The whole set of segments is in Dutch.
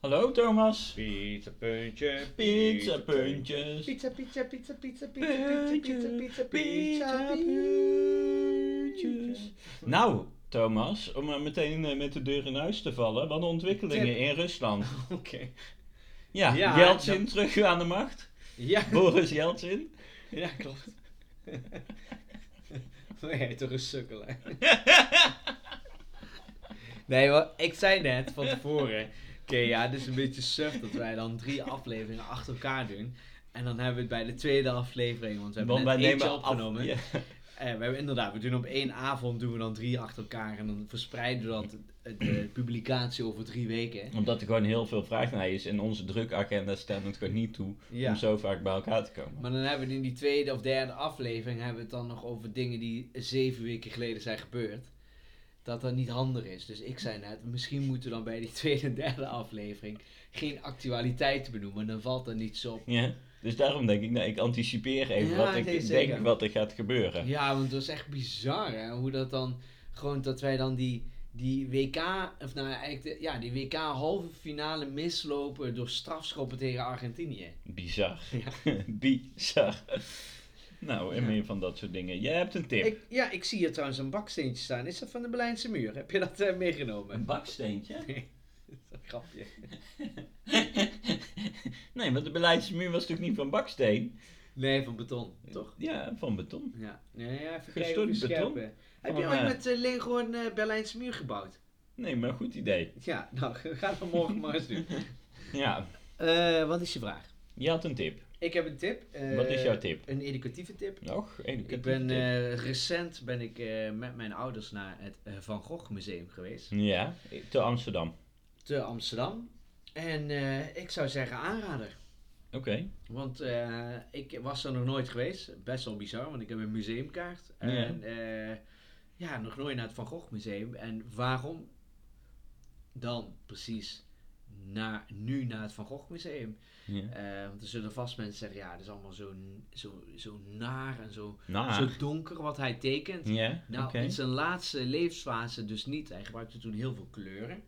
Hallo Thomas. Pizza puntje, Pizza puntjes. Pizza, pizza, pizza, pizza, pizza, pizza, pizza, pizza pizza, puntjes. Nou, Thomas, om maar meteen eh, met de deur in huis te vallen. Wat ontwikkelingen in Rusland. Oké. Ja, dat- terug aan de macht. Ja, Boris Yeltsin. ja, klopt. Jij toch een sukkel? Nee, ik zei net van tevoren. Oké, ja, het is een beetje suf dat wij dan drie afleveringen achter elkaar doen. En dan hebben we het bij de tweede aflevering, want we hebben Want wij eentje af- opgenomen. ja. Eh, we hebben inderdaad, we doen op één avond doen we dan drie achter elkaar en dan verspreiden we dat eh, de publicatie over drie weken. Omdat er gewoon heel veel vraag naar is en onze drukagenda staan het gewoon niet toe Ja. om zo vaak bij elkaar te komen. Maar dan hebben we in die tweede of derde aflevering hebben we het dan nog over dingen die zeven weken geleden zijn gebeurd. Dat dat niet handig is. Dus ik zei net, misschien moeten we dan bij die tweede en derde aflevering geen actualiteiten benoemen. Dan valt er niets op. Ja, dus daarom denk ik, nou, ik anticipeer even Ja, wat ik zeker. denk wat er gaat gebeuren. Ja, want dat is echt bizar hè. Hoe dat dan, gewoon dat wij dan die, die WK, of nou eigenlijk de, ja, die WK halve finale mislopen door strafschoppen tegen Argentinië. Bizar. Ja. Bizar. Nou, en Ja. meer van dat soort dingen. Jij hebt een tip. Ik, ja, ik zie hier trouwens een baksteentje staan. Is dat van de Berlijnse muur? Heb je dat eh, meegenomen? Een baksteentje? Dat is een grapje. nee, want de beleidsmuur was natuurlijk niet van baksteen. Nee, van beton, toch? Ja, van beton. Ja. Nee, ja, even Gestort beton? bent. Heb Van, je ooit eh, met eh, Lego een eh, Berlijnse muur gebouwd? Nee, maar goed idee. Ja, nou, ga dat morgen maar eens doen. Ja, Eh, wat is je vraag? je had een tip. Ik heb een tip. eh, Wat is jouw tip? Een educatieve tip. Nog? Een Ik ben eh, recent ben ik eh, met mijn ouders naar het eh, Van Gogh Museum geweest. Ja, te Amsterdam. Te Amsterdam. En eh, ik zou zeggen aanrader. Oké. Want eh, ik was er nog nooit geweest. Best wel bizar, want ik heb een museumkaart. En eh, ja, nog nooit naar het Van Gogh Museum. En waarom dan precies naar, nu naar het Van Gogh Museum? Ja. Eh, want er zullen vast mensen zeggen, ja, het is allemaal zo, zo, zo naar en zo, zo donker wat hij tekent. ja, Nou, in zijn laatste levensfase dus niet. Hij gebruikte toen heel veel kleuren.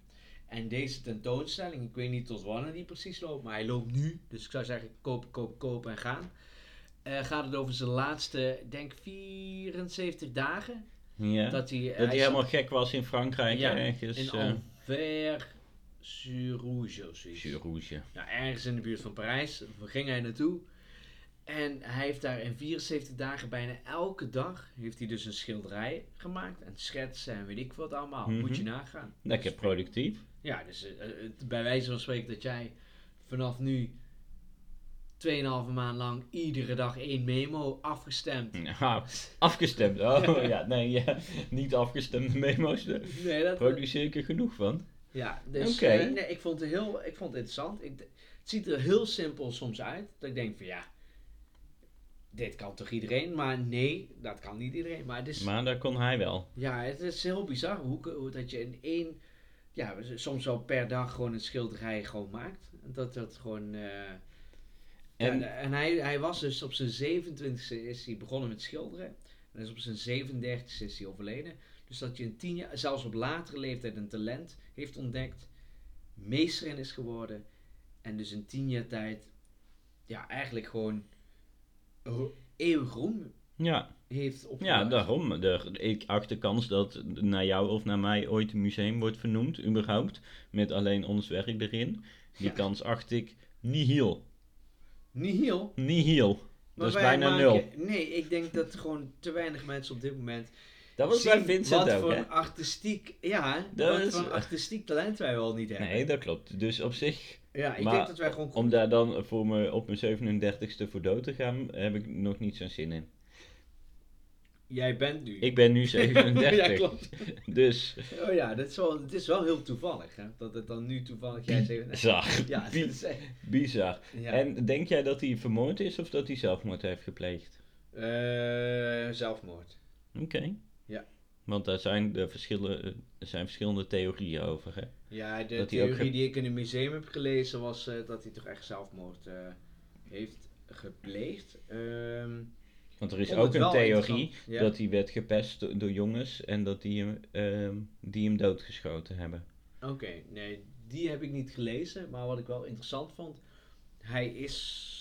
En deze tentoonstelling, ik weet niet tot wanneer die precies loopt, maar hij loopt nu. Dus ik zou zeggen, kopen, kopen, kopen en gaan. Eh, gaat het over zijn laatste, ik denk 74 dagen. Ja. Dat, Dat hij, hij hij zat helemaal gek was in Frankrijk Ja, ergens. in eh Anvers-sur-Rouge of zoiets. Chirurgie. Nou, ergens in de buurt van Parijs. Ging hij naartoe. En hij heeft daar in 74 dagen bijna elke dag heeft hij dus een schilderij gemaakt. En schetsen en weet ik wat allemaal. Mhm. Moet je nagaan. Lekker productief. Ja, dus eh, eh, bij wijze van spreken dat jij vanaf nu 2,5 maand lang iedere dag één memo afgestemd. Ja, afgestemd. Oh ja, nee, ja, niet afgestemde memo's. Daar Nee, dat, produceer ik er genoeg van. Ja, dus eh, nee, ik vond het heel ik vond het interessant. Ik, het ziet er heel simpel soms uit. Dat ik denk van ja, dit kan toch iedereen? Maar nee, dat kan niet iedereen. Maar het is, Maar daar kon hij wel. ja, het is heel bizar hoe, hoe dat je in één, ja, soms wel per dag gewoon een schilderij gewoon maakt. Dat dat gewoon... eh, En- en, en hij, hij was dus op zijn 27e is hij begonnen met schilderen. En dus op zijn 37e is hij overleden. Dus dat je in tien jaar, zelfs op latere leeftijd een talent heeft ontdekt, meester in is geworden. En dus in tien jaar tijd, ja, eigenlijk gewoon eeuwig roem Ja, heeft ja opgebouwd. daarom. De, ik acht de kans dat naar jou of naar mij ooit een museum wordt vernoemd, überhaupt. Met alleen ons werk erin. Die Ja. kans acht ik nihil. Nihil. Nihil. Maar Dat is bijna maken- nul. Nee, ik denk dat gewoon te weinig mensen op dit moment Dat was bij Vincent wat ook, voor hè? artistiek, ja, Dat wat is- voor artistiek talent wij wel niet hebben. Nee, dat klopt. Dus op zich, Ja, ik Maar denk dat wij gewoon om daar dan voor me op mijn 37ste voor dood te gaan, heb ik nog niet zo'n zin in. Jij bent nu. Ik ben nu 37. ja, klopt. Dus, Oh ja, dat is wel, het is wel heel toevallig, hè? Dat het dan nu toevallig jij zegt. bizar. Ja, dat is echt- Bizar. ja. En denk jij dat hij vermoord is of dat hij zelfmoord heeft gepleegd? Eh, zelfmoord. Oké. Want daar zijn, de verschillen, er zijn verschillende theorieën over. Hè? Ja, de Dat theorie die ik in het museum heb gelezen was eh, dat hij toch echt zelfmoord eh, heeft gepleegd. Ehm, Want er is ook een theorie. Ja. dat hij werd gepest do- door jongens en dat die hem, ehm, die hem doodgeschoten hebben. Oké, nee, die heb ik niet gelezen. Maar wat ik wel interessant vond, hij is.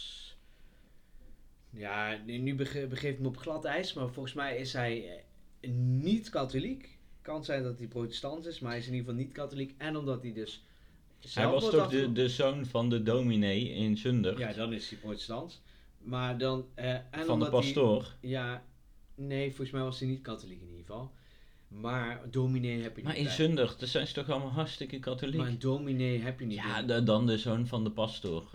Ja, nu nu bege- begeef ik me op glad ijs, maar volgens mij is hij eh, niet katholiek. Kan zijn dat hij protestant is, maar hij is in ieder geval niet katholiek. En omdat hij dus. Hij was toch de, de zoon van de dominee in Zundert? Ja, dan is hij protestant. Maar dan. eh, en van de hij- pastoor. ja, nee, volgens mij was hij niet katholiek in ieder geval. Maar dominee heb je Maar niet. in bij. Zundert, dat zijn ze toch allemaal hartstikke katholiek? Maar een dominee heb je niet. ja, in. de- dan de zoon van de pastoor.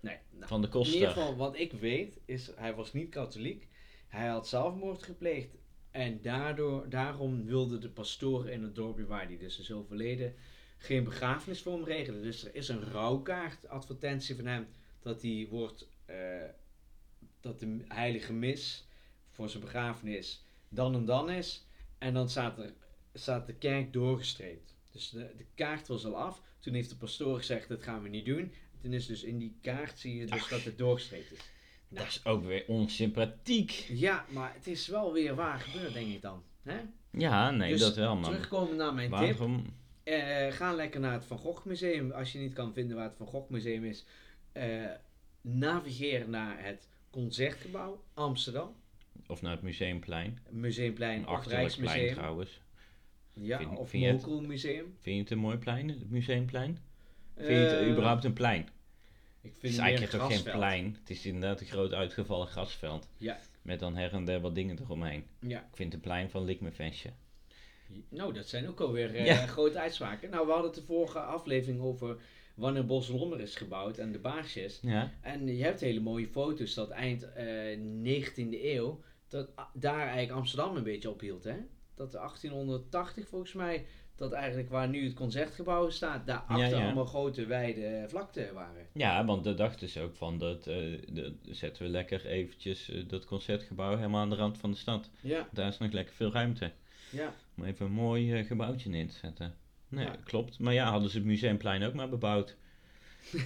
Nee, nou, Van de in ieder koster. geval, wat ik weet, is hij was niet katholiek. Hij had zelfmoord gepleegd. En daardoor, daarom wilde de pastoor in het dorpje waar hij dus is overleden, geen begrafenis voor hem regelen. Dus er is een rouwkaart, advertentie van hem, dat hij wordt, eh, dat de heilige mis voor zijn begrafenis dan en dan is. En dan staat, er, staat de kerk doorgestreept. Dus de, de kaart was al af. Toen heeft de pastoor gezegd, dat gaan we niet doen. Toen is dus in die kaart zie je dus Ach. dat het doorgestreept is. Dat is ook weer onsympathiek. Ja, maar het is wel weer waar gebeurd, denk ik dan. Hè? Ja, nee, Dus dat wel, man. Terugkomen naar mijn tip. Waarom? Eh, ga lekker naar het Van Gogh Museum. Als je niet kan vinden waar het Van Gogh Museum is. eh, navigeer naar het Concertgebouw Amsterdam. Of naar het Museumplein. Museumplein Een of Rijksmuseum. trouwens. Ja, Vind- of? Mokel Museum. Vind je het een mooi plein, het Museumplein? Vind je het Eh, überhaupt een plein? Ik Het vind is het meer eigenlijk toch geen plein. Het is inderdaad een groot uitgevallen grasveld. Ja. Met dan her en der wat dingen eromheen. Ja. Ik vind het een plein van Likmevensje. Nou, dat zijn ook alweer eh, Ja. grote uitspraken. Nou, we hadden het de vorige aflevering over wanneer Boslonder is gebouwd en de baarsjes. Ja. En je hebt hele mooie foto's dat eind eh 19e eeuw, dat daar eigenlijk Amsterdam een beetje ophield. Hè? Dat 1880 volgens mij, dat eigenlijk waar nu het concertgebouw staat, daarachter Ja, ja. allemaal grote wijde vlakten waren. Ja, want daar dachten ze ook van, dat eh, de, zetten we lekker eventjes eh, dat concertgebouw helemaal aan de rand van de stad. Ja, Daar is nog lekker veel ruimte. ja. Om even een mooi eh, gebouwtje in te zetten. Nee, Ja. klopt. Maar ja, hadden ze het museumplein ook maar bebouwd.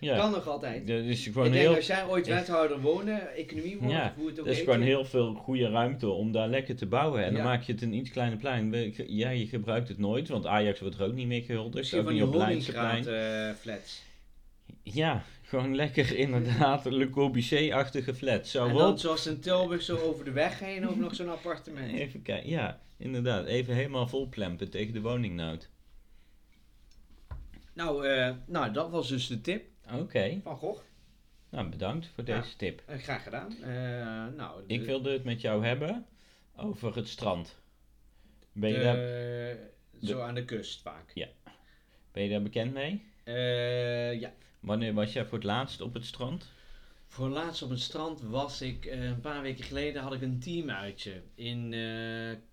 ja, kan nog altijd. is Ik denk heel, als jij ooit wethouder wonen, economie wordt, Ja, of hoe het ook er is gewoon heel veel goede ruimte om daar lekker te bouwen. En dan maak je het een iets kleiner plein. Ja, je gebruikt het nooit, want Ajax wordt er ook niet meer gehuldigd. Misschien Ook van niet die eh flats. Ja, gewoon lekker inderdaad Le Corbusier-achtige flat. Zo en zoals in Tilburg zo over de weg heen ook nog zo'n appartement. Even kijken, ja, inderdaad. Even helemaal vol plempen tegen de woningnood. Nou, eh, nou, dat was dus de tip Oké, van Gogh. nou bedankt voor Ja. deze tip. Eh, graag gedaan. Eh, nou, de- Ik wilde het met jou hebben over het strand. Ben je, de- daar, zo aan de kust vaak. ben je daar bekend mee? Eh, ja. Wanneer was jij voor het laatst op het strand? Voor laatst op het strand was ik, een paar weken geleden had ik een teamuitje in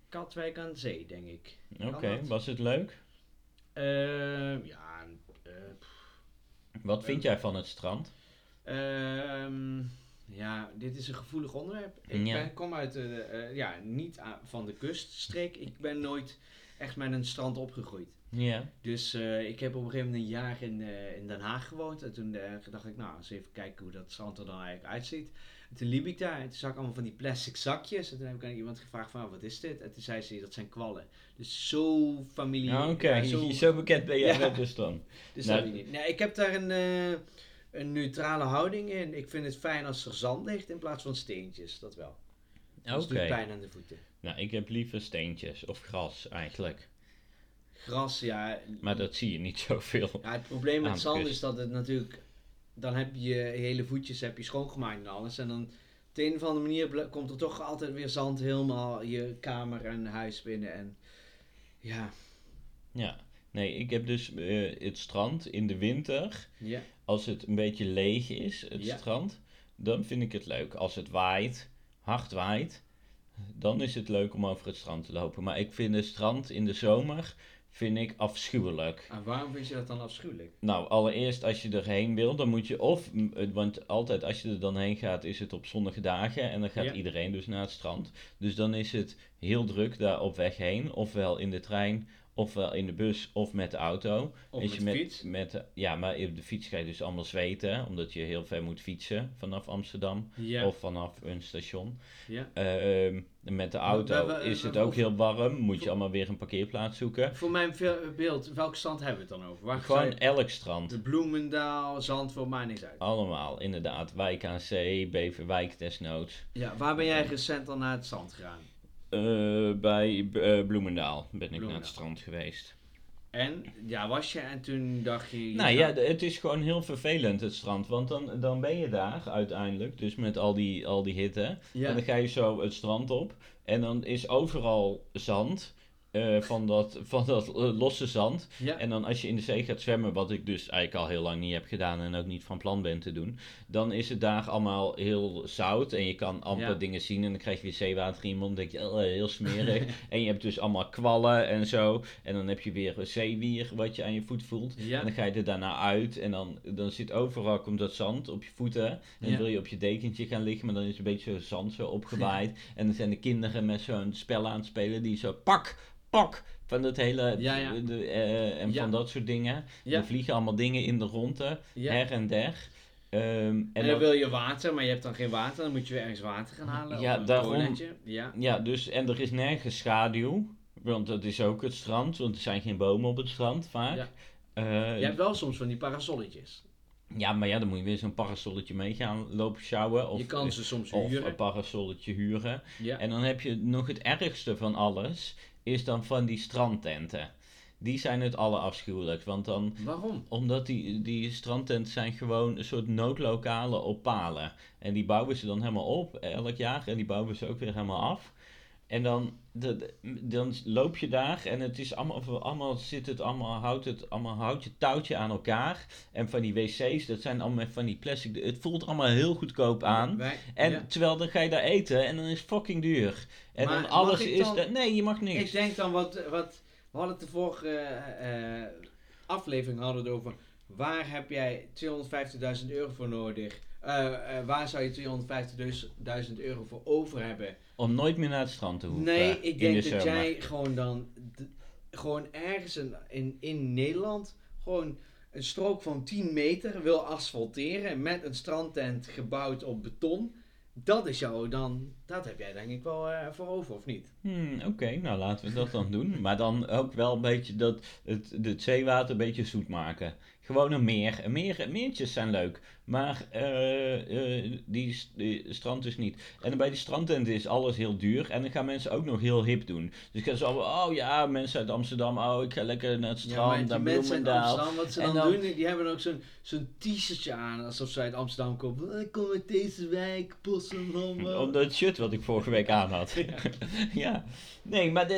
Katwijk aan Zee, denk ik. Oké, was het leuk? Ja, Wat vind jij van het strand? Ehm, ja, dit is een gevoelig onderwerp. Ik Ja. ben, kom uit, de, eh, ja, niet van de kuststreek. Ik ben nooit echt met een strand opgegroeid. Ja. Dus eh, ik heb op een gegeven moment een jaar in, eh, in Den Haag gewoond. En toen eh, dacht ik, nou, eens even kijken hoe dat strand er dan eigenlijk uitziet. En toen liep ik daar en toen zag ik allemaal van die plastic zakjes. En toen heb ik aan iemand gevraagd van, wat is dit? En toen zei ze, dat zijn kwallen. Dus zo familie... Ah, Oké, zo, zo bekend ben jij Ja. dus dan. dus Nou, dat niet. Nee, ik heb daar een, eh, een neutrale houding in. Ik vind het fijn als er zand ligt in plaats van steentjes. Dat wel. Oké. Dat doet pijn aan de voeten. Nou, ik heb liever steentjes of gras eigenlijk. Gras, ja. Maar dat zie je niet zoveel. ja het probleem met zand kust. is dat het natuurlijk... Dan heb je hele voetjes heb je schoongemaakt en alles. En dan op de een of andere manier komt er toch altijd weer zand helemaal je kamer en huis binnen. En ja, Ja. Nee, ik heb dus eh, het strand in de winter. ja. Als het een beetje leeg is, het Ja. strand, dan vind ik het leuk. Als het waait, hard waait, dan is het leuk om over het strand te lopen. Maar ik vind het strand in de zomer vind ik afschuwelijk. En waarom vind je dat dan afschuwelijk? Nou, allereerst als je erheen wil, dan moet je of, want altijd als je er dan heen gaat, is het op zonnige dagen en dan gaat Ja. iedereen dus naar het strand. Dus dan is het heel druk daar op weg heen, ofwel in de trein, Ofwel in de bus of met de auto. Of met je de met, fiets. Met, ja, maar op de fiets ga je dus allemaal zweten. Omdat je heel ver moet fietsen vanaf Amsterdam. Ja. Of vanaf een station. ja. Ehm, met de auto is het ook heel warm. Moet je allemaal weer een parkeerplaats zoeken. Voor mijn beeld, welke stand hebben we het dan over? Waar Gewoon je- elk strand. de Bloemendaal, Zandvoort, maakt niks uit. Allemaal, inderdaad. Wijk aan Zee, Beverwijk desnoods. Ja, waar ben jij recent dan naar het strand gegaan? Eh, bij eh, Bloemendaal ben ik naar het strand geweest. En, ja, was je en toen dacht je... je Nou ja, het is gewoon heel vervelend het strand. Want dan, dan ben je daar uiteindelijk, dus met al die, al die hitte. ja. En dan ga je zo het strand op. En dan is overal zand. Eh, van dat, van dat eh, losse zand. ja. En dan als je in de zee gaat zwemmen, wat ik dus eigenlijk al heel lang niet heb gedaan en ook niet van plan ben te doen, dan is het daar allemaal heel zout en je kan amper Ja. dingen zien en dan krijg je weer zeewater in je mond, dan denk je, oh, heel smerig. en je hebt dus allemaal kwallen en zo. En dan heb je weer een zeewier wat je aan je voet voelt. Ja. En dan ga je er daarna uit en dan, dan zit overal komt dat zand op je voeten. En dan wil je op je dekentje gaan liggen, maar dan is een beetje zo zand zo opgewaaid. En dan zijn de kinderen met zo'n spel aan het spelen die zo pak, pak, van dat hele, Ja, ja. de, eh, en Ja. van dat soort dingen. Er vliegen allemaal dingen in de ronde, her en der. Ehm, en En dan wil je water, maar je hebt dan geen water. Dan moet je weer ergens water gaan halen. Ja, of een daarom- toiletje. Ja. ja, dus, en er is nergens schaduw, want dat is ook het strand, want er zijn geen bomen op het strand vaak. Ja. Eh, Je hebt wel soms van die parasolletjes. ja, maar ja, dan moet je weer zo'n parasolletje mee gaan lopen sjouwen. Of, je kan ze soms of huren. een parasolletje huren. Ja. En dan heb je nog het ergste van alles, is dan van die strandtenten. Die zijn het allerafschuwelijkst, want dan, Waarom? omdat die, die strandtenten zijn gewoon een soort noodlokalen op palen. En die bouwen ze dan helemaal op, elk jaar, en die bouwen ze ook weer helemaal af. En dan, de, de- dan loop je daar en het is allemaal, allemaal zit het allemaal, houdt het allemaal houtje touwtje aan elkaar. En van die wc's, dat zijn allemaal van die plastic, het voelt allemaal heel goedkoop aan. Wij, En ja. terwijl dan ga je daar eten en dan is het fucking duur. En Maar dan alles ik is. dan- nee, je mag Ik niks. denk dan wat, wat we hadden het de vorige eh, aflevering hadden het over waar heb jij 250.000 euro voor nodig? Eh, eh, waar zou je 250.000 euro voor over hebben? Om nooit meer naar het strand te hoeven. nee, ik denk de dat zomer. jij gewoon dan gewoon ergens in, in, in Nederland gewoon een strook van 10 meter wil asfalteren met een strandtent gebouwd op beton. Dat is jou dan, dat heb jij denk ik wel eh, voor over, of niet? Hmm, Oké, nou laten we dat dan doen. Maar dan ook wel een beetje dat het, het zeewater een beetje zoet maken. Gewoon een meer. Een meer meertjes zijn leuk. Maar eh, die, strand dus niet. En bij die strandtenten is alles heel duur. En dan gaan mensen ook nog heel hip doen. Dus gaan ze allemaal, oh ja, mensen uit Amsterdam. Oh, ik ga lekker naar het Ja, strand, maar die naar mensen in Bloemendaal. Amsterdam, wat ze dan, dan- doen, die hebben ook zo'n zo'n t-shirtje aan, alsof ze uit Amsterdam komen. "Oh, Ik kom uit deze wijk, Bossenham. Om dat shirt wat ik vorige week aan had. ja. Nee, maar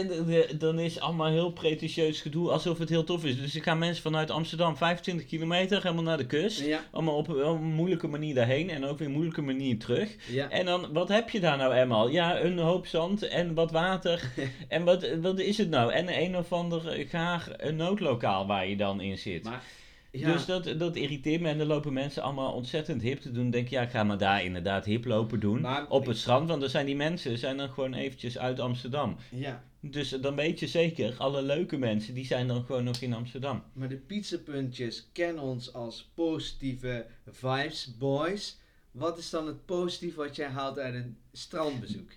dan, is allemaal heel pretentieus gedoe alsof het heel tof is. Dus er gaan mensen vanuit Amsterdam 25 kilometer helemaal naar de kust. Ja, Allemaal op een, moeilijke manier daarheen en ook weer een moeilijke manier terug. ja. En dan, wat heb je daar nou eenmaal? Ja, een hoop zand en wat water. en wat, wat is het nou? En een of ander gaar een noodlokaal waar je dan in zit. Maar, ja, Dus dat, dat irriteert me en dan lopen mensen allemaal ontzettend hip te doen. Denk ik, ja, ga maar daar inderdaad hip lopen doen. Maar- op het strand, want dan zijn die mensen zijn dan gewoon eventjes uit Amsterdam. ja, Dus dan weet je zeker, alle leuke mensen, die zijn dan gewoon nog in Amsterdam. maar de pizzapuntjes kennen ons als positieve vibes boys. Wat is dan het positieve wat jij haalt uit een strandbezoek?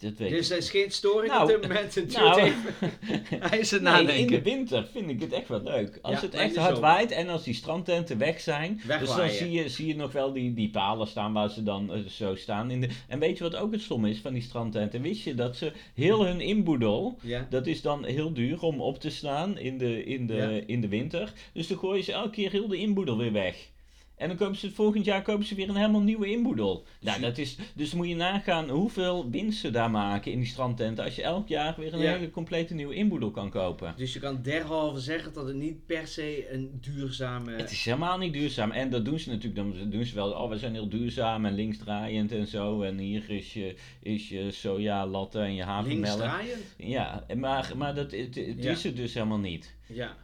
Dat weet Dus er is geen storing Nou, op dit moment. Het duurt nou. Hij is het Nee, in nadenken. de winter vind ik het echt wel leuk. Als Ja, het in echt de hard waait en als die strandtenten weg zijn. Dus dan zie je, zie je nog wel die, die palen staan waar ze dan eh, zo staan. In de... En weet je wat ook het stom is van die strandtenten? Wist je dat ze heel hun inboedel, Ja. dat is dan heel duur om op te slaan in de, in de, Ja. in de winter. Dus dan gooien ze elke keer heel de inboedel weer weg. En dan kopen ze het volgend jaar kopen ze weer een helemaal nieuwe inboedel. Nou, Zie- dat is, dus moet je nagaan hoeveel winst ze daar maken in die strandtenten. Als je elk jaar weer een Ja. hele complete nieuwe inboedel kan kopen. Dus je kan derhalve zeggen dat het niet per se een duurzame... Het is helemaal niet duurzaam. En dat doen ze natuurlijk. Dan doen ze wel. Oh, we zijn heel duurzaam en linksdraaiend en zo. En hier is je, is je soja latte en je havermelk. linksdraaiend. Ja, maar, maar dat het, het Ja. is het dus helemaal niet. Ja.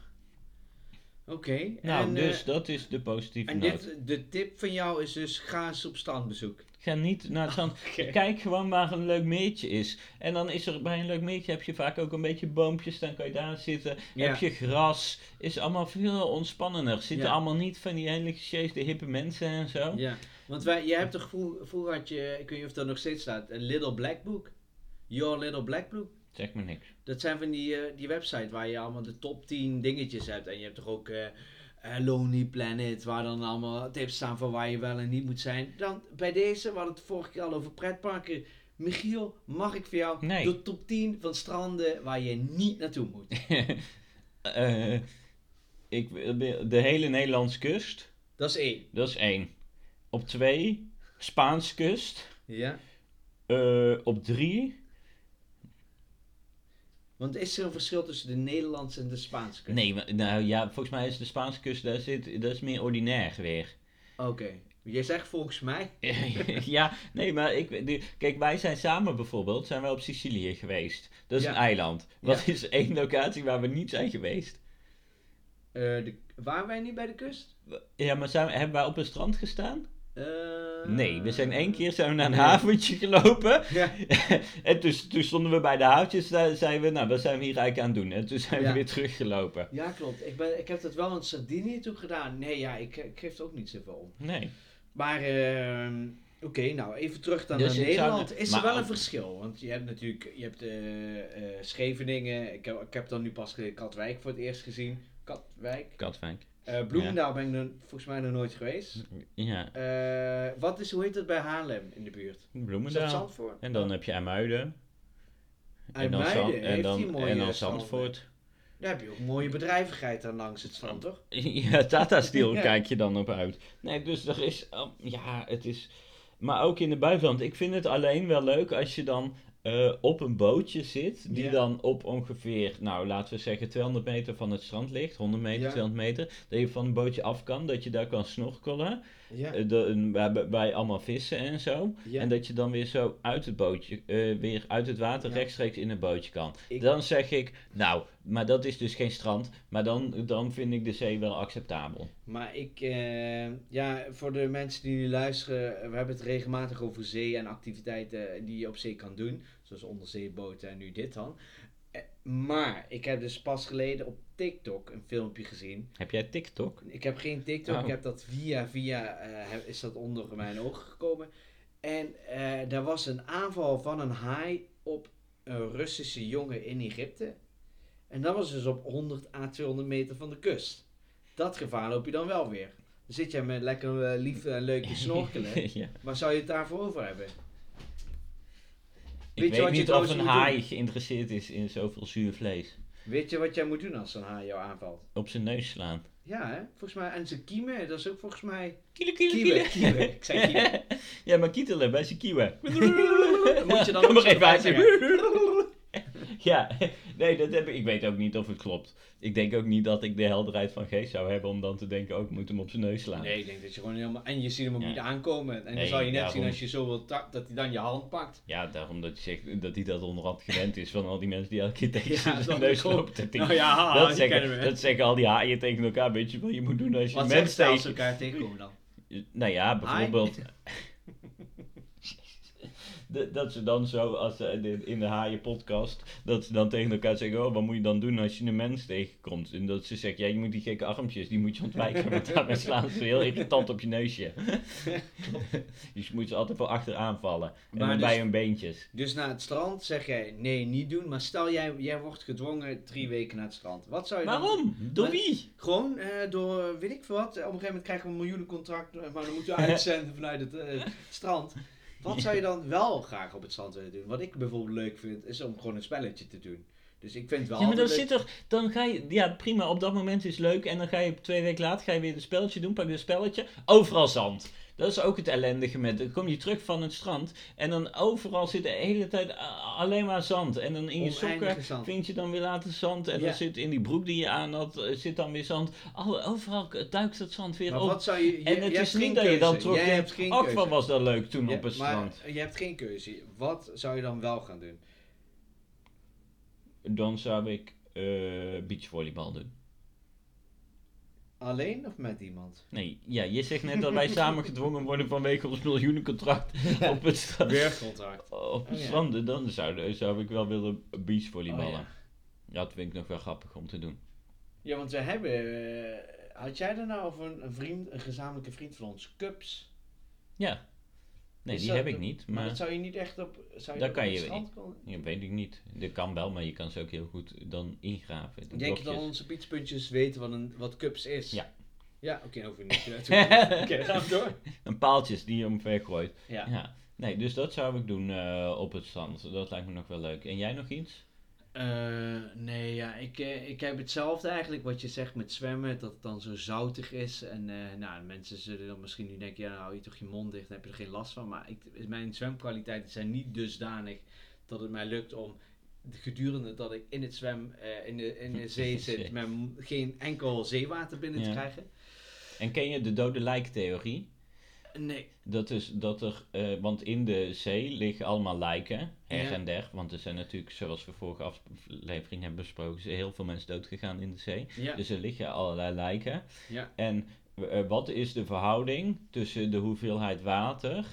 Oké. Nou, en, dus eh, dat is de positieve en noot. dit, de tip van jou is dus ga eens op strandbezoek. Ga niet naar het strand. Kijk gewoon waar een leuk meertje is. En dan is er bij een leuk meertje heb je vaak ook een beetje boompjes. Dan kan je daar zitten. Ja. Heb je gras. Is allemaal veel ontspannender. Zitten Ja. allemaal niet van die hele de hippe mensen en zo. Ja, want wij, jij hebt toch vroeger, vroeger had je, ik weet niet of dat nog steeds staat, een Little Black Book. Your Little Black Book. Zeg me niks. Dat zijn van die, eh, die website waar je allemaal de top 10 dingetjes hebt. En je hebt toch ook eh, Lonely Planet, waar dan allemaal tips staan van waar je wel en niet moet zijn. Dan bij deze, we hadden het vorige keer al over pretparken. Michiel, mag ik voor jou Nee. de top 10 van stranden waar je niet naartoe moet? Eh, ik, wil- de hele Nederlandse kust. Dat is één. Dat is één. Op twee, Spaans kust. Ja. Op drie, Want is er een verschil tussen de Nederlandse en de Spaanse kust? nee, maar- nou ja, volgens mij is de Spaanse kust, daar zit, dat is meer ordinair weer. Oké. Jij zegt volgens mij. ja, nee, maar ik, die- kijk, wij zijn samen bijvoorbeeld, zijn wij op Sicilië geweest. Dat is Ja. een eiland. Wat Ja. is één locatie waar we niet zijn geweest? Eh, de, waren wij niet bij de kust? Ja, maar zijn, hebben wij op een strand gestaan? Eh, Nee, we zijn één keer zijn we naar een haventje gelopen. Ja. en toen, toen stonden we bij de houtjes, daar zeiden we, nou, wat zijn we hier eigenlijk aan het doen? En toen zijn Ja. we weer teruggelopen. ja, klopt. Ik, ben, ik heb dat wel in Sardinië toen gedaan. Nee, ja, ik, ik geef er ook niet zoveel om. Nee. Maar, ehm, oké, nou even terug dan Dus naar zou Nederland. de- Is er wel een verschil? Want je hebt natuurlijk, je hebt eh, eh, Scheveningen. Ik heb, ik heb dan nu pas Katwijk voor het eerst gezien. Katwijk. Katwijk. Eh, Bloemendaal ben ik nog- volgens mij nog nooit geweest. Ja, Eh, wat is, hoe heet het bij Haarlem in de buurt? Is dat Bloemendaal. Zandvoort? En dan heb je Amuiden. En dan, en dan, en dan. Zandvoort. Daar heb je ook mooie bedrijvigheid dan langs het strand, toch? Ja, Tata Steel Ja. kijk je dan op uit. Nee, dus er is, oh, ja, het is, maar ook in het buitenland. Ik vind het alleen wel leuk als je dan eh, op een bootje zit, die Ja. dan op ongeveer, nou laten we zeggen 200 meter van het strand ligt, 100 meter, Ja. 200 meter, dat je van een bootje af kan, dat je daar kan snorkelen, Ja. eh, de, bij, bij allemaal vissen en zo. En dat je dan weer zo uit het bootje, eh, weer uit het water rechtstreeks in het bootje kan. Ik- Dan zeg ik, nou, maar dat is dus geen strand, maar dan, dan vind ik de zee wel acceptabel. Maar ik, eh, ja, voor de mensen die nu luisteren, eh, we hebben het regelmatig over zee en activiteiten die je op zee kan doen. Zoals onderzeeboten en nu dit dan. Eh, Maar ik heb dus pas geleden op TikTok een filmpje gezien. Heb jij TikTok? Ik heb geen TikTok, Oh. ik heb dat via via eh, is dat onder mijn ogen gekomen. En eh daar was een aanval van een haai op een Russische jongen in Egypte. En dat was dus op 100 à 200 meter van de kust. Dat gevaar loop je dan wel weer. Dan zit jij met lekker lief en leuk te snorkelen. ja. Maar zou je het daarvoor over hebben? Weet je wat je niet of trouwens een haai geïnteresseerd is in zoveel zuur vlees. Weet je wat jij moet doen als zo'n haai jou aanvalt? Op zijn neus slaan. Ja, hè? Volgens mij. En zijn kiemen, dat is ook volgens mij. Kiele, kiele, Kiele. Ik zei kiele. ja, maar kietelen bij zijn kieuwen. Moet je dan zo even bij uit. zeggen. Ja, nee, dat heb ik. Ik weet ook niet of het klopt. Ik denk ook niet dat ik de helderheid van geest zou hebben om dan te denken, ook ik moet hem op zijn neus slaan. Nee, ik denk dat je gewoon helemaal... En je ziet hem ook Ja. niet aankomen. En dan zou je net daarom. zien als je zo wilt tak, dat hij dan je hand pakt. Ja, daarom dat, je zegt, dat hij dat onderhand gewend is van al die mensen die elke keer tegen Ja, zijn neus lopen te tikken. Nou ja, haha, dat, zeggen, dat al die haaien tegen elkaar. Weet je wat je moet doen als je Wat een zeggen mens ze als ze tegen... elkaar tegenkomen dan? Nou ja, bijvoorbeeld... Dat ze dan zo, als ze de- in de haaien podcast, dat ze dan tegen elkaar zeggen, oh, wat moet je dan doen als je een mens tegenkomt? En dat ze zeggen, ja, je moet die gekke armpjes, die moet je ontwijken, want daarmee slaan ze heel irritant op je neusje. dus je moet ze altijd wel achteraan vallen. En dan dus- bij hun beentjes. Dus naar het strand zeg jij nee, niet doen. Maar stel jij, jij wordt gedwongen drie weken naar het strand. Wat zou je dan Waarom? Door Maar- wie? Gewoon eh, door, weet ik veel wat. Op een gegeven moment krijgen we een miljoenencontract, maar dan moeten we uitzenden vanuit het eh, strand. Wat zou je dan wel graag op het strand willen doen? Wat ik bijvoorbeeld leuk vind, is om gewoon een spelletje te doen. Dus ik vind wel Ja, maar dan zit er, dan ga je, ja prima, op dat moment is het leuk en dan ga je twee weken later ga je weer een spelletje doen, pak je een spelletje, overal zand. Dat is ook het ellendige met, dan kom je terug van het strand en dan overal zit de hele tijd alleen maar zand. En dan in je Oneindige sokken vind je dan weer later zand en Ja. dan zit in die broek die je aan had, eh, zit dan weer zand. Al, overal duikt het zand weer Maar op. wat zou je... je En het is niet dat je dan terug Jij hebt denkt, ach wat was dat leuk toen Ja, op het maar strand. je hebt geen keuze. Wat zou je dan wel gaan doen? Dan zou ik eh beachvolleybal doen. Alleen of met iemand? Nee, ja, je zegt net dat wij samen gedwongen worden vanwege ons miljoenencontract op het, stra- Weercontract. op het Oh, ja. strand. Dan zou, zou ik wel willen beachvolleyballen. Oh, ja. Dat vind ik nog wel grappig om te doen. Ja, want we hebben... eh, had jij er nou over een, een vriend, een gezamenlijke vriend van ons, Cups? Ja. Nee, Is die dat- heb ik niet. Maar, Maar dat zou je niet echt op... Zou je Dat kan op je strand ja, weet ik niet. Dat kan wel, maar je kan ze ook heel goed dan ingraven. Denk je dat onze pietspuntjes weten wat, een, wat Cups is? Ja. Ja, oké, hoef je niet Oké, gaan we door. Een paaltjes die je omver gooit. Ja. Ja. Nee, dus dat zou ik doen eh, op het strand. Dat lijkt me nog wel leuk. En jij nog iets? Eh, nee, ja, ik, eh, ik heb hetzelfde eigenlijk wat je zegt met zwemmen, dat het dan zo zoutig is. En eh, nou, mensen zullen dan misschien nu denken, ja, nou hou je toch je mond dicht, dan heb je er geen last van. Maar ik, mijn zwemkwaliteiten zijn niet dusdanig dat het mij lukt om gedurende dat ik in het zwem, in, de, in de zee zit, met m- geen enkel zeewater binnen te krijgen. En ken je de dode lijktheorie? Nee. Dat is dat er, eh, want in de zee liggen allemaal lijken, her Ja. en der. Want er zijn natuurlijk, zoals we vorige aflevering hebben besproken, zijn heel veel mensen doodgegaan in de zee. Ja. Dus er liggen allerlei lijken. ja. En eh, wat is de verhouding tussen de hoeveelheid water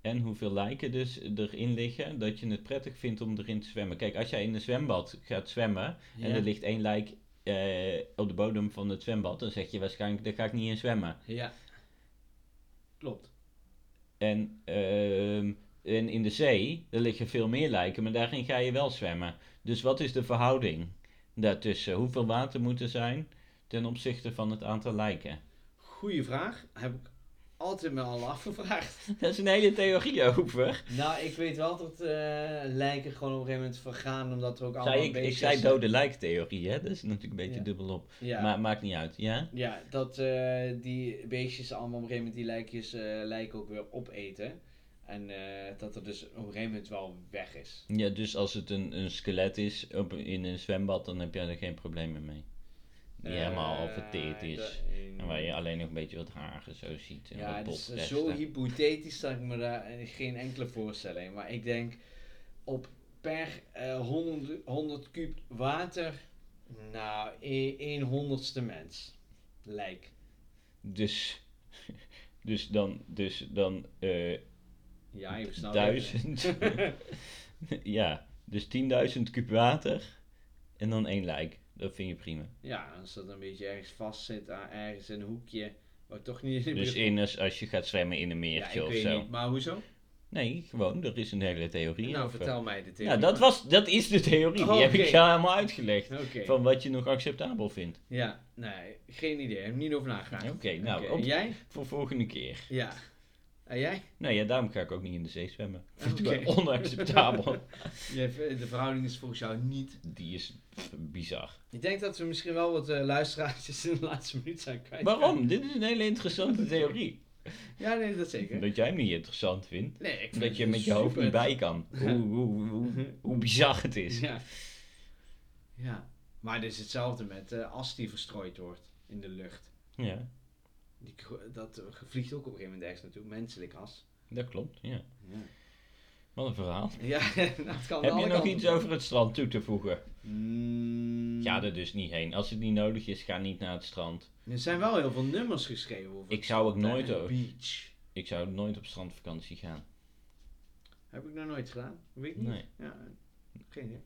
en hoeveel lijken dus erin liggen, dat je het prettig vindt om erin te zwemmen? Kijk, als jij in een zwembad gaat zwemmen en er ligt één lijk eh, op de bodem van het zwembad, dan zeg je waarschijnlijk, daar ga ik niet in zwemmen. ja. Klopt. En, ehm, en in de zee, er liggen veel meer lijken, maar daarin ga je wel zwemmen. Dus wat is de verhouding daartussen? Hoeveel water moet er zijn ten opzichte van het aantal lijken? Goeie vraag. Heb ik altijd me al afgevraagd. Dat is een hele theorie over. Nou, ik weet wel dat eh, lijken gewoon op een gegeven moment vergaan, omdat er ook allemaal Zei ik, ik beestjes... zei dode lijktheorie, hè? Dat is natuurlijk een beetje Ja. dubbelop. Ja, Maar maakt niet uit, ja? ja dat eh, die beestjes allemaal op een gegeven moment die lijkjes, eh, lijken ook weer opeten. En dat er dus op een gegeven moment wel weg is. Ja, dus als het een, een skelet is op, in een zwembad, dan heb jij er geen problemen mee. Die helemaal al verteerd Eh, is. En waar je alleen nog een beetje wat haren zo ziet. En Ja, het is zo hypothetisch dat ik me daar geen enkele voorstelling. Maar ik denk op per eh 100, 100 kuub water, nou, e- één honderdste mens. Lijk. Dus, dus dan, dus dan eh Ja, snel. duizend. ja, dus 10.000 kub water en dan één lijk. Dat vind je prima. Ja, als dat een beetje ergens vast zit, aan- ergens in een hoekje, waar toch niet in Dus in als, als je gaat zwemmen in een ja, meertje ik of weet zo. niet. Maar hoezo? Nee, gewoon, er is een hele theorie nou, over. vertel mij de theorie. Ja, dat, was, dat is de theorie. Die heb ik jou helemaal uitgelegd. Van wat je nog acceptabel vindt. Ja, nee, geen idee. Ik heb niet over nagedacht. Oké, nou, op- jij? Voor volgende keer. Ja. En jij? Nou ja, daarom ga ik ook niet in de zee zwemmen. Vind ik Oké. wel onacceptabel. De verhouding is volgens jou niet Die is bizar. Ik denk dat we misschien wel wat luisteraartjes in de laatste minuut zijn kwijt. Waarom? Dit is een hele interessante theorie. Ja, nee, dat zeker. Dat jij hem niet interessant vindt. Nee, ik vind Omdat je met je hoofd niet bij kan. Hoe, hoe, hoe, hoe bizar het is. Ja. ja. Maar het is hetzelfde met eh as die verstrooid wordt in de lucht. Ja, Die, dat vliegt ook op een gegeven moment ergens naartoe. Menselijk as. dat klopt. Ja. Ja, Wat een verhaal. ja het kan Heb je nog iets op. over het strand toe te voegen? Mm, Ga er dus niet heen. Als het niet nodig is, ga niet naar het strand. Er zijn wel heel veel nummers geschreven over Ik zou ook nooit, en beach. ik zou nooit op strandvakantie gaan. Heb ik nog nooit gedaan. Weet ik niet. Nee. Ja, geen idee.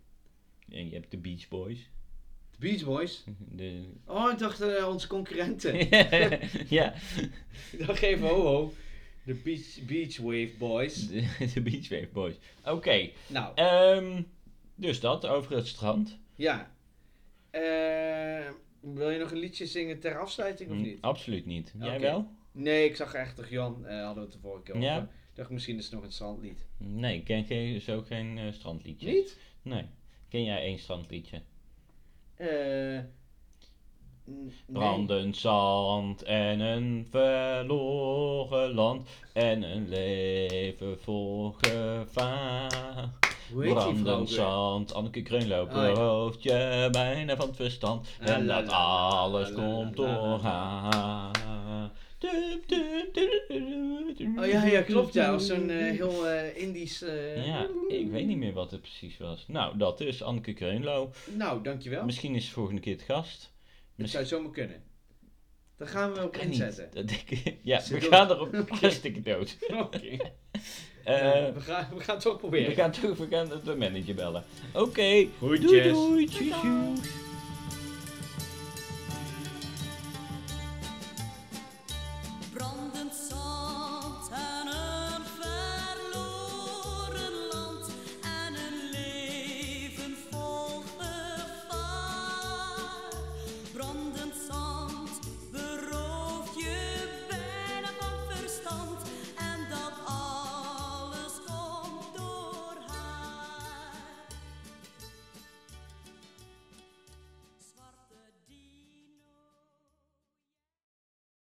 En je hebt de Beach Boys. De Beach Boys. De... Oh, ik dacht eh, onze concurrenten. ja, Ik dacht even, ho ho. De Beach, beach Wave Boys. de, de Beach Wave Boys. Oké, Nou, ehm, dus dat over het strand. ja. Eh, wil je nog een liedje zingen ter afsluiting of Hm, niet? Absoluut niet. Jij wel? Nee, ik zag echt toch Jan, eh, hadden we het de vorige keer Ja. over. Ik dacht misschien is het nog een strandlied. Nee, ik ken geen, zo geen strandliedje. Niet? Nee. Ken jij één strandliedje? Eh. Brandend zand en een verloren land en een leven vol gevaar. Hoe heet die vrouw Brandend zand, Anneke Kreunloop, Oh, ja. berooft je bijna van het verstand. En dat alles komt door haar. Oh ja, ja, klopt ja. Als zo'n eh, heel eh, Indisch... eh, Ja, ik weet niet meer wat het precies was. Nou, dat is Anneke Kreunlo. Nou, dankjewel. Misschien is ze volgende keer het gast. Het zou zomaar kunnen. Daar gaan we op Kan niet. inzetten. Dat ik, ja, we doen- gaan erop hartstikke dood. Oké. Eh, Ja, we, gaan, we gaan het toch we proberen. gaan toch we gaan de manager bellen. Oké, doei doei, tjus, tjus.